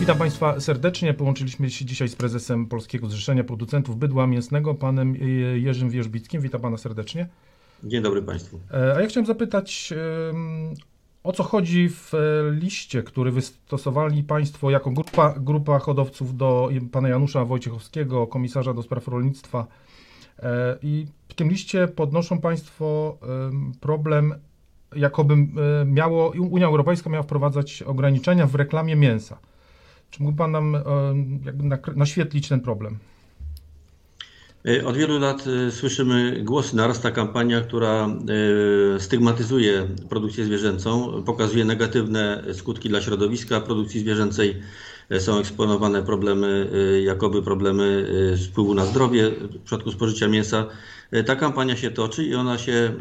Witam Państwa serdecznie. Połączyliśmy się dzisiaj z prezesem Polskiego Zrzeszenia Producentów Bydła Mięsnego, panem Jerzym Wierzbickim. Witam Pana serdecznie. Dzień dobry Państwu. E, A ja chciałem zapytać, o co chodzi w e, liście, który wystosowali Państwo jako grupa, grupa hodowców do pana Janusza Wojciechowskiego, komisarza do spraw rolnictwa. E, I w tym liście podnoszą Państwo em, problem, jakoby miało, Unia Europejska miała wprowadzać ograniczenia w reklamie mięsa. Czy mógł Pan nam e, jakby naświetlić ten problem? E, Od wielu lat e, słyszymy głosy, narasta kampania, która stygmatyzuje produkcję zwierzęcą, pokazuje negatywne skutki dla środowiska produkcji zwierzęcej. Są eksponowane problemy, jakoby problemy wpływu na zdrowie w przypadku spożycia mięsa. Ta kampania się toczy i ona się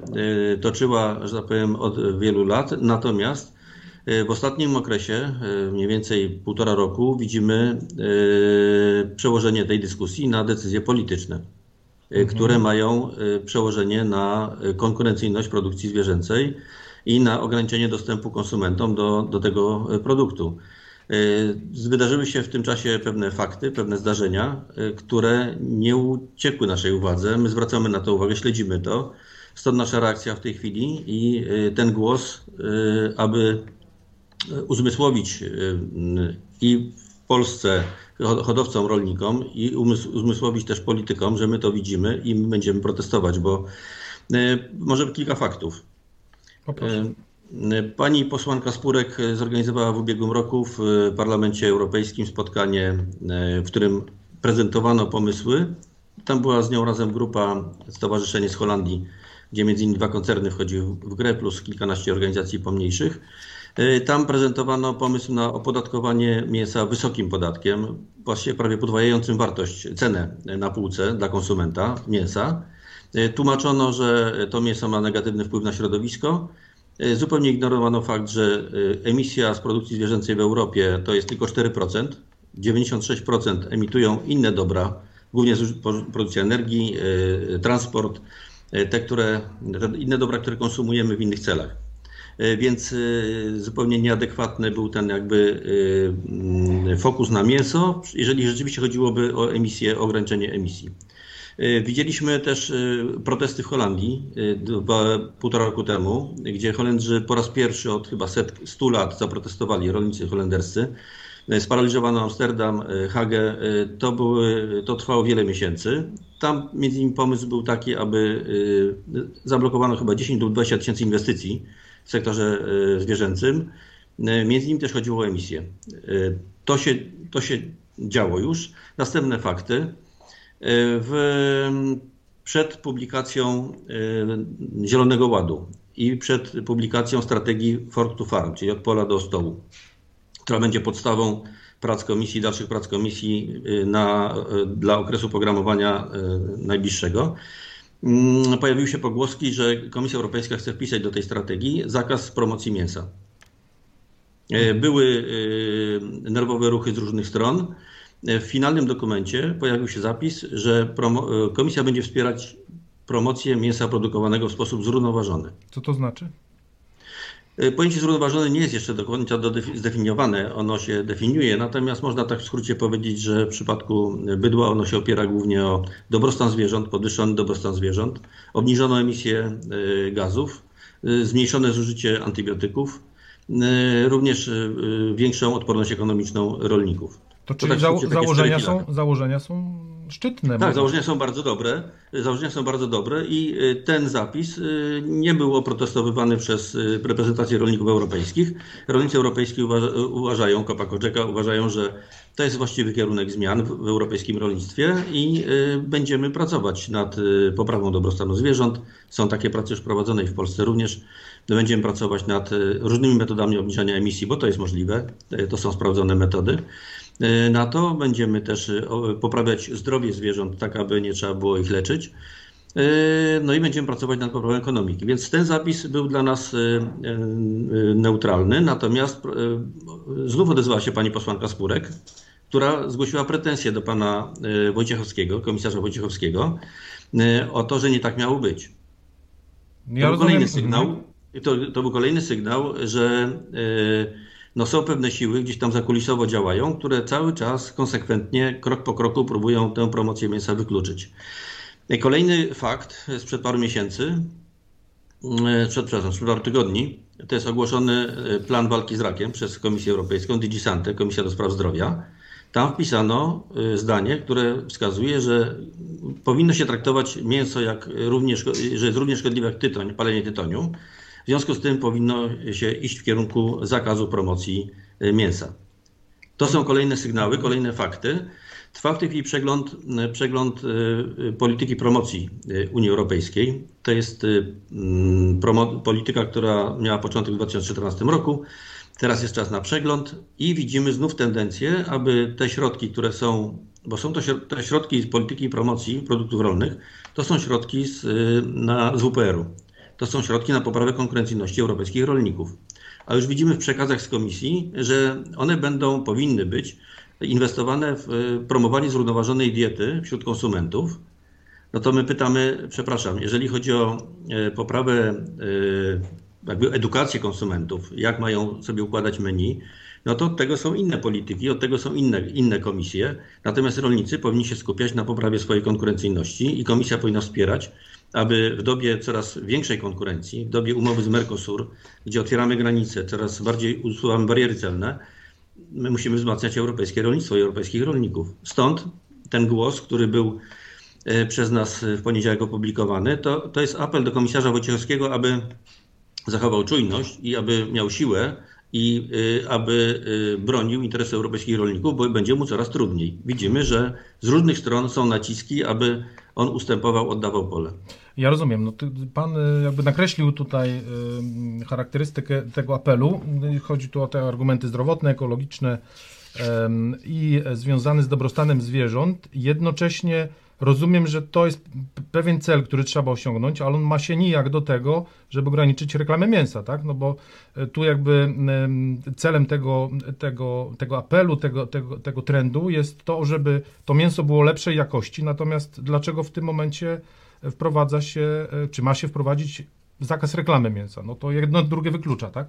toczyła, że tak powiem, od wielu lat. Natomiast W ostatnim okresie, e, mniej więcej półtora roku, widzimy e, przełożenie tej dyskusji na decyzje polityczne, e, które mają e, przełożenie na e, konkurencyjność produkcji zwierzęcej i na ograniczenie dostępu konsumentom do, do tego e, produktu. E, Wydarzyły się w tym czasie pewne fakty, pewne zdarzenia, e, które nie uciekły naszej uwadze. My zwracamy na to uwagę, śledzimy to. Stąd nasza reakcja w tej chwili i e, ten głos, e, aby uzmysłowić y, i w Polsce hodowcom, rolnikom i uzmysłowić też politykom, że my to widzimy i my będziemy protestować, bo y, może kilka faktów. Poproszę. Y, Pani posłanka Spurek zorganizowała w ubiegłym roku w Parlamencie Europejskim spotkanie, y, w którym prezentowano pomysły. Tam była z nią razem grupa, stowarzyszenie z Holandii, gdzie między innymi dwa koncerny wchodziły w grę, plus kilkanaście organizacji pomniejszych. Y, Tam prezentowano pomysł na opodatkowanie mięsa wysokim podatkiem, właściwie prawie podwajającym wartość, cenę na półce dla konsumenta mięsa. Y, Tłumaczono, że to mięso ma negatywny wpływ na środowisko. Y, Zupełnie ignorowano fakt, że emisja z produkcji zwierzęcej w Europie to jest tylko 4%. 96% emitują inne dobra, głównie produkcja energii, transport, te, które, inne dobra, które konsumujemy w innych celach. E, Więc y, zupełnie nieadekwatny był ten jakby y, mm, fokus na mięso, jeżeli rzeczywiście chodziłoby o emisję, o ograniczenie emisji. E, Widzieliśmy też protesty w Holandii dwa, półtora roku temu, gdzie Holendrzy po raz pierwszy od chyba set, 100 lat zaprotestowali, rolnicy holenderscy. E, Sparaliżowano Amsterdam, e, Hagę. E, To, były, to trwało wiele miesięcy. Tam między innymi pomysł był taki, aby zablokowano chyba 10 lub 20 tysięcy inwestycji w sektorze y, zwierzęcym. Y, Między innymi też chodziło o emisję. Y, To się, to się działo już. Następne fakty. W, przed publikacją Zielonego Ładu i przed publikacją strategii Fork to Farm, czyli od pola do stołu, która będzie podstawą prac komisji, dalszych prac komisji na, dla okresu programowania najbliższego. Mm, Pojawiły się pogłoski, że Komisja Europejska chce wpisać do tej strategii zakaz promocji mięsa. E, Były y, nerwowe ruchy z różnych stron. E, W finalnym dokumencie pojawił się zapis, że Komisja będzie wspierać promocję mięsa produkowanego w sposób zrównoważony. Co to znaczy? Y, Pojęcie zrównoważone nie jest jeszcze do końca zdefiniowane, ono się definiuje, natomiast można tak w skrócie powiedzieć, że w przypadku bydła ono się opiera głównie o dobrostan zwierząt, podwyższony dobrostan zwierząt, obniżoną emisję y, gazów, y, zmniejszone zużycie antybiotyków, również większą odporność ekonomiczną rolników. To To czyli tak zało- założenia, są, założenia są szczytne. Tak, założenia są bardzo dobre. Założenia są bardzo dobre i y, ten zapis y, nie był oprotestowywany przez y, reprezentację rolników europejskich. Rolnicy europejscy uważa, uważają, Kopa Koczeka uważają, że to jest właściwy kierunek zmian w, europejskim rolnictwie i będziemy pracować nad poprawą dobrostanu zwierząt. Są takie prace już prowadzone i w Polsce również. Będziemy pracować nad różnymi metodami obniżania emisji, bo to jest możliwe. To są sprawdzone metody. Y, Na to będziemy też o- poprawiać zdrowie zwierząt, tak aby nie trzeba było ich leczyć. Y, No i będziemy pracować nad poprawą ekonomiki. Więc ten zapis był dla nas neutralny. Natomiast znów odezwała się pani posłanka Spurek, która zgłosiła pretensje do pana Wojciechowskiego, komisarza Wojciechowskiego, o to, że nie tak miało być. Ja to był kolejny sygnał, Mhm. to, to był kolejny sygnał, że no są pewne siły gdzieś tam zakulisowo działają, które cały czas konsekwentnie, krok po kroku próbują tę promocję mięsa wykluczyć. Kolejny fakt sprzed paru miesięcy, przed, przepraszam, sprzed paru tygodni, to jest ogłoszony plan walki z rakiem przez Komisję Europejską, DigiSante, Komisja do Spraw Zdrowia. Tam wpisano zdanie, które wskazuje, że powinno się traktować mięso jak równie, że jest równie szkodliwe jak tytoń, palenie tytoniu. W związku z tym powinno się iść w kierunku zakazu promocji e, mięsa. To są kolejne sygnały, kolejne fakty. Trwa w tej chwili przegląd, e, przegląd e, polityki promocji Unii Europejskiej. To jest mm, polityka, która miała początek w 2014 roku. Teraz jest czas na przegląd i widzimy znów tendencję, aby te środki, które są, bo są to te środki z polityki promocji produktów rolnych, to są środki z, na, z WPR-u to są środki na poprawę konkurencyjności europejskich rolników. A już widzimy w przekazach z komisji, że one będą, powinny być inwestowane w e, promowanie zrównoważonej diety wśród konsumentów. No to my pytamy, przepraszam, jeżeli chodzi o e, poprawę, e, jakby edukację konsumentów, jak mają sobie układać menu, no to od tego są inne polityki, od tego są inne, inne komisje. Natomiast rolnicy powinni się skupiać na poprawie swojej konkurencyjności i komisja powinna wspierać aby w dobie coraz większej konkurencji, w dobie umowy z Mercosur, gdzie otwieramy granice, coraz bardziej usuwamy bariery celne, my musimy wzmacniać europejskie rolnictwo i europejskich rolników. Stąd ten głos, który był e, przez nas w poniedziałek opublikowany, to, to jest apel do komisarza Wojciechowskiego, aby zachował czujność i aby miał siłę i y, aby y, bronił interesu europejskich rolników, bo będzie mu coraz trudniej. Widzimy, że z różnych stron są naciski, aby on ustępował, oddawał pole. Ja rozumiem. No, pan y, jakby nakreślił tutaj charakterystykę tego apelu. Chodzi tu o te argumenty zdrowotne, ekologiczne i związane z dobrostanem zwierząt. Jednocześnie Rozumiem, że to jest pewien cel, który trzeba osiągnąć, ale on ma się nijak do tego, żeby ograniczyć reklamę mięsa, tak? No bo e, tu jakby celem tego, tego, tego apelu, tego, tego, tego trendu jest to, żeby to mięso było lepszej jakości. Natomiast dlaczego w tym momencie wprowadza się, e, czy ma się wprowadzić zakaz reklamy mięsa? No to jedno drugie wyklucza, tak?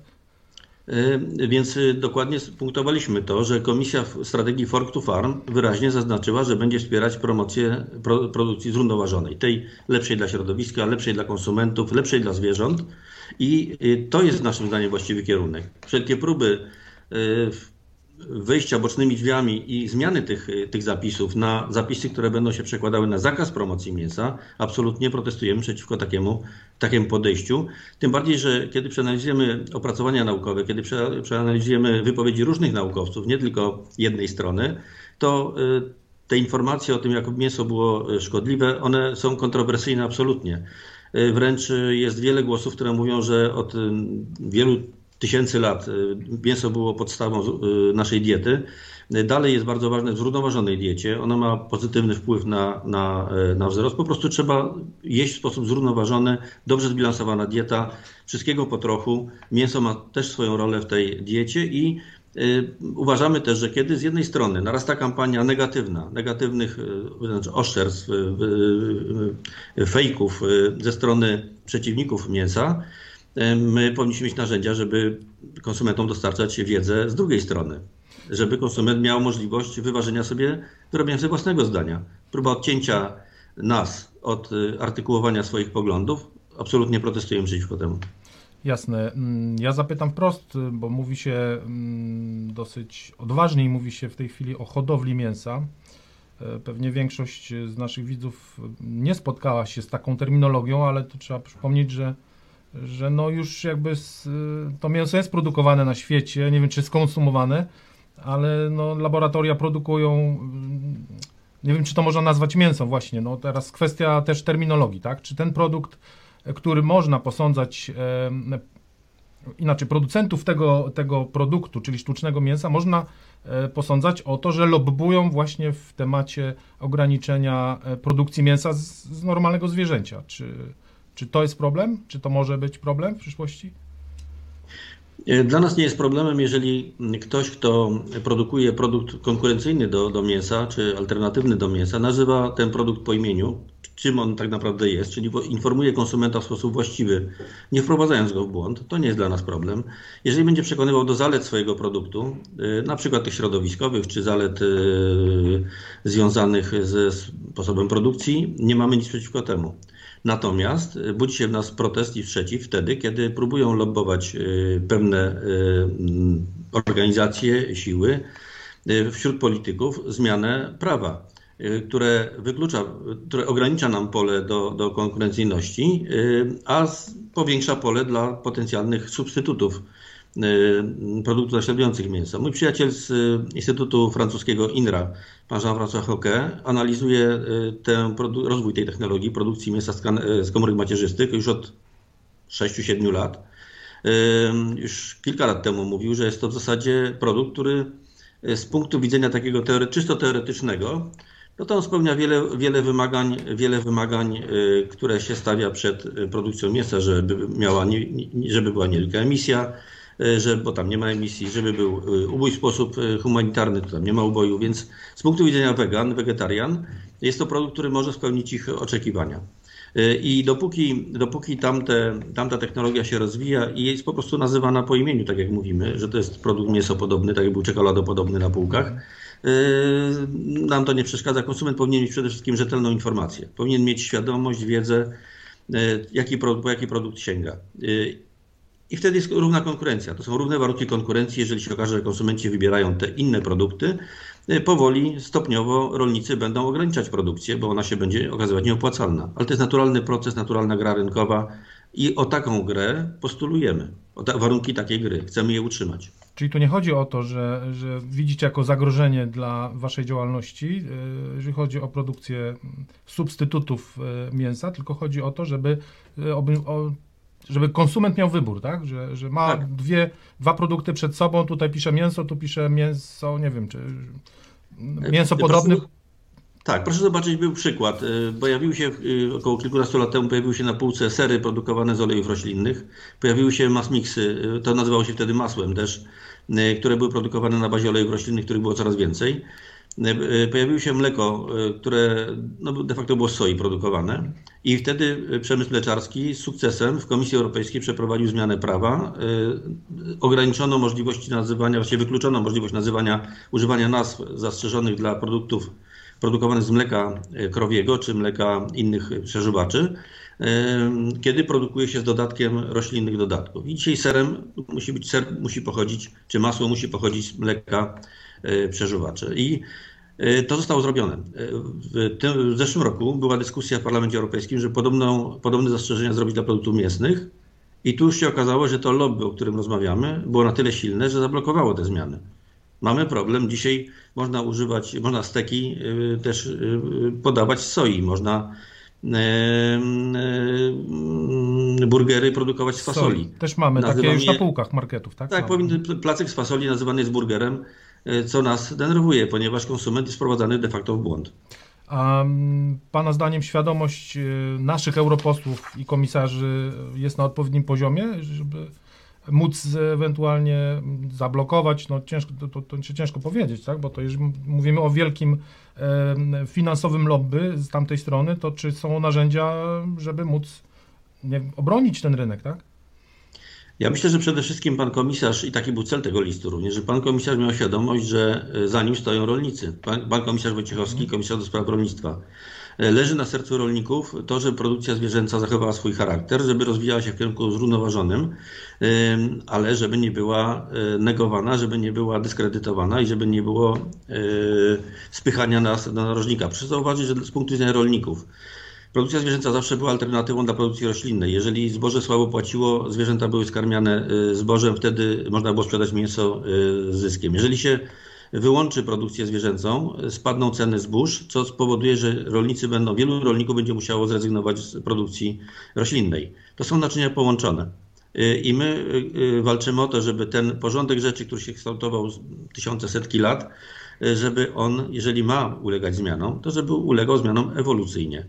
Y, więc y, dokładnie punktowaliśmy to, że Komisja strategii Fork to Farm wyraźnie zaznaczyła, że będzie wspierać promocję produkcji zrównoważonej, tej lepszej dla środowiska, lepszej dla konsumentów, lepszej dla zwierząt. I to jest naszym zdaniem właściwy kierunek. Wszelkie próby wyjścia bocznymi drzwiami i zmiany tych, tych zapisów na zapisy, które będą się przekładały na zakaz promocji mięsa, absolutnie protestujemy przeciwko takiemu, takiemu podejściu. Tym bardziej, że kiedy przeanalizujemy opracowania naukowe, kiedy przeanalizujemy wypowiedzi różnych naukowców, nie tylko jednej strony, to y, te informacje o tym, jak mięso było szkodliwe, one są kontrowersyjne absolutnie. Y, wręcz jest wiele głosów, które mówią, że od y, wielu tysięcy lat y, mięso było podstawą y, naszej diety. Dalej jest bardzo ważne w zrównoważonej diecie. Ono ma pozytywny wpływ na, na, y, na wzrost. Po prostu trzeba jeść w sposób zrównoważony, dobrze zbilansowana dieta, wszystkiego po trochu. Mięso ma też swoją rolę w tej diecie i y, uważamy też, że kiedy z jednej strony narasta kampania negatywna, negatywnych znaczy oszczerstw, fejków ze strony przeciwników mięsa, my powinniśmy mieć narzędzia, żeby konsumentom dostarczać wiedzę z drugiej strony. Żeby konsument miał możliwość wyważenia sobie, wyrobienia sobie własnego zdania. Próba odcięcia nas od y, artykułowania swoich poglądów, absolutnie protestujemy przeciwko temu. Jasne. Mm, ja zapytam wprost, bo mówi się mm, dosyć odważnie mówi się w tej chwili o hodowli mięsa. E, pewnie większość z naszych widzów nie spotkała się z taką terminologią, ale to trzeba przypomnieć, że że no już jakby z, to mięso jest produkowane na świecie, nie wiem czy skonsumowane, ale no laboratoria produkują, nie wiem czy to można nazwać mięsem właśnie, no teraz kwestia też terminologii, tak, czy ten produkt, który można posądzać, e, inaczej producentów tego, tego produktu, czyli sztucznego mięsa, można e, posądzać o to, że lobbują właśnie w temacie ograniczenia e, produkcji mięsa z, z normalnego zwierzęcia, czy czy to jest problem? Czy to może być problem w przyszłości? E, dla nas nie jest problemem, jeżeli ktoś, kto produkuje produkt konkurencyjny do, do mięsa, czy alternatywny do mięsa, nazywa ten produkt po imieniu, czym on tak naprawdę jest, czyli informuje konsumenta w sposób właściwy, nie wprowadzając go w błąd, to nie jest dla nas problem. Jeżeli będzie przekonywał do zalet swojego produktu, na przykład tych środowiskowych, czy zalet związanych ze sposobem produkcji, nie mamy nic przeciwko temu. Natomiast budzi się w nas protest i sprzeciw wtedy, kiedy próbują lobbować pewne organizacje, siły wśród polityków zmianę prawa. Y, które wyklucza, które ogranicza nam pole do, do konkurencyjności, y, a powiększa pole dla potencjalnych substytutów y, produktów naśladujących mięso. Mój przyjaciel z Instytutu Francuskiego INRA, pan Jean-François Hoquet, analizuje ten rozwój tej technologii produkcji mięsa z komórek macierzystych już od 6-7 lat. Już kilka lat temu mówił, że jest to w zasadzie produkt, który z punktu widzenia takiego teore czysto teoretycznego no to on spełnia wiele, wiele wymagań, wiele wymagań, y, które się stawia przed y, produkcją mięsa, żeby, miała, żeby była niewielka emisja, y, że, bo tam nie ma emisji, żeby był ubój w sposób humanitarny, to tam nie ma uboju, więc z punktu widzenia wegan, wegetarian, jest to produkt, który może spełnić ich oczekiwania. I dopóki, dopóki tamte, tamta technologia się rozwija i jest po prostu nazywana po imieniu, tak jak mówimy, że to jest produkt mięsopodobny, tak jak był czekoladopodobny na półkach, nam to nie przeszkadza. Konsument powinien mieć przede wszystkim rzetelną informację. Powinien mieć świadomość, wiedzę, jaki po jaki produkt sięga. I wtedy jest równa konkurencja. To są równe warunki konkurencji. Jeżeli się okaże, że konsumenci wybierają te inne produkty, powoli, stopniowo rolnicy będą ograniczać produkcję, bo ona się będzie okazywać nieopłacalna. Ale to jest naturalny proces, naturalna gra rynkowa i o taką grę postulujemy. O warunki takiej gry. Chcemy je utrzymać. Czyli tu nie chodzi o to, że, że widzicie jako zagrożenie dla waszej działalności, e, jeżeli chodzi o produkcję substytutów e, mięsa, tylko chodzi o to, żeby, e, żeby konsument miał wybór, tak? Że, że ma tak. Dwie, dwa produkty przed sobą, tutaj pisze mięso, tu pisze mięso, nie wiem, czy mięso podobne. Tak, proszę zobaczyć, był przykład. Pojawiły się około kilkunastu lat temu, pojawiły się na półce sery produkowane z olejów roślinnych, pojawiły się masmiksy, to nazywało się wtedy masłem też, E, które były produkowane na bazie olejów roślinnych, których było coraz więcej. E, e, pojawiło się mleko, które no, de facto było z soi produkowane i wtedy przemysł mleczarski z sukcesem w Komisji Europejskiej przeprowadził zmianę prawa. Ograniczono możliwości nazywania, właściwie wykluczono możliwość nazywania, używania nazw zastrzeżonych dla produktów produkowanych z mleka krowiego czy mleka innych przeżuwaczy kiedy produkuje się z dodatkiem roślinnych dodatków. I dzisiaj serem musi być, ser musi pochodzić, czy masło musi pochodzić z mleka e, przeżuwaczy. I e, to zostało zrobione. E, w, tym, w zeszłym roku była dyskusja w Parlamencie Europejskim, że podobną, podobne zastrzeżenia zrobić dla produktów mięsnych. I tu już się okazało, że to lobby, o którym rozmawiamy, było na tyle silne, że zablokowało te zmiany. Mamy problem. Dzisiaj można używać, można steki też podawać z soi, można burgery produkować z fasoli. Też mamy Nazywam takie już na półkach marketów, tak? Tak, powinny, placek z fasoli nazywany jest burgerem, co nas denerwuje, ponieważ konsument jest wprowadzany de facto w błąd. A Pana zdaniem świadomość e, naszych europosłów i komisarzy jest na odpowiednim poziomie, żeby móc ewentualnie zablokować, no ciężko, to, to, to się ciężko powiedzieć, tak? bo to jeżeli mówimy o wielkim e, finansowym lobby z tamtej strony, to czy są narzędzia, żeby móc nie, obronić ten rynek, tak? Ja myślę, że przede wszystkim pan komisarz, i taki był cel tego listu również, że pan komisarz miał świadomość, że e, za nim stoją rolnicy. Pan, pan komisarz Wojciechowski, komisarz do spraw rolnictwa. E, leży na sercu rolników to, żeby produkcja zwierzęca zachowała swój charakter, żeby rozwijała się w kierunku zrównoważonym, ale żeby nie była e, negowana, żeby nie była dyskredytowana i żeby nie było spychania nas do narożnika. Proszę zauważyć, że z punktu widzenia rolników, Produkcja zwierzęca zawsze była alternatywą dla produkcji roślinnej. Jeżeli zboże słabo płaciło, zwierzęta były skarmiane y, zbożem, wtedy można było sprzedać mięso y, z zyskiem. Jeżeli się wyłączy produkcję zwierzęcą, spadną ceny zbóż, co spowoduje, że rolnicy będą, wielu rolników będzie musiało zrezygnować z produkcji roślinnej. To są naczynia połączone. Y, I my walczymy o to, żeby ten porządek rzeczy, który się kształtował tysiące, setki lat, żeby on, jeżeli ma ulegać zmianom, to żeby ulegał zmianom ewolucyjnie.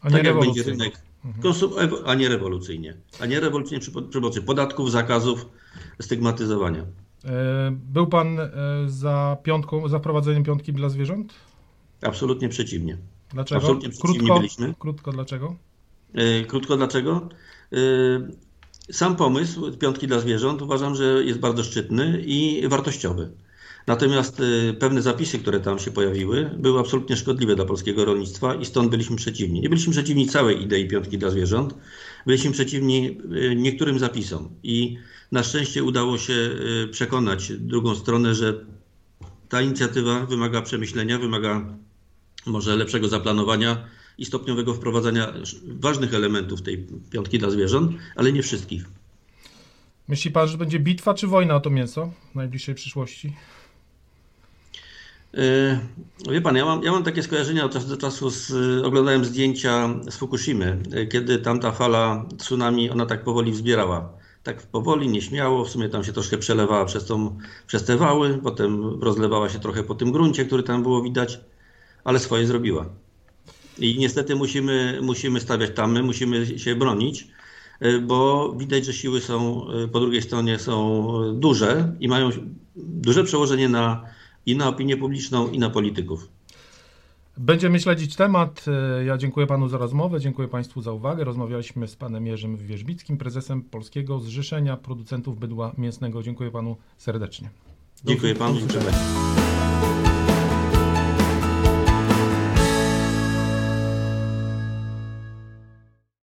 A nie tak jak będzie rynek, mhm. a nie rewolucyjnie. A nie rewolucyjnie przy, przy pomocy podatków, zakazów, stygmatyzowania. E, był Pan e, za, piątką, za wprowadzeniem piątki dla zwierząt? Absolutnie przeciwnie. Dlaczego? Absolutnie przeciwni Krótko, byliśmy. krótko dlaczego? E, Krótko dlaczego? Sam pomysł piątki dla zwierząt uważam, że jest bardzo szczytny i wartościowy. Natomiast e, pewne zapisy, które tam się pojawiły, były absolutnie szkodliwe dla polskiego rolnictwa i stąd byliśmy przeciwni. Nie byliśmy przeciwni całej idei piątki dla zwierząt, byliśmy przeciwni e, niektórym zapisom i na szczęście udało się e, przekonać drugą stronę, że ta inicjatywa wymaga przemyślenia, wymaga może lepszego zaplanowania i stopniowego wprowadzania ważnych elementów tej piątki dla zwierząt, ale nie wszystkich. Myśli pan, że będzie bitwa czy wojna o to mięso w najbliższej przyszłości? Yy, Wie pan, ja mam, ja mam takie skojarzenia od czasu do czasu, z, oglądałem zdjęcia z Fukushimy, yy, kiedy tamta fala tsunami, ona tak powoli wzbierała. Tak powoli, nieśmiało, w sumie tam się troszkę przelewała przez, tą, przez te wały, potem rozlewała się trochę po tym gruncie, który tam było widać, ale swoje zrobiła. I niestety musimy, musimy stawiać tamy, musimy się bronić, yy, bo widać, że siły są yy, po drugiej stronie są duże i mają duże przełożenie na i na opinię publiczną, i na polityków. Będziemy śledzić temat. Ja dziękuję panu za rozmowę, dziękuję państwu za uwagę. Rozmawialiśmy z panem Jerzym Wierzbickim, prezesem Polskiego Zrzeszenia Producentów Bydła Mięsnego. Dziękuję panu serdecznie. Dziękuję panu. Dziękuję.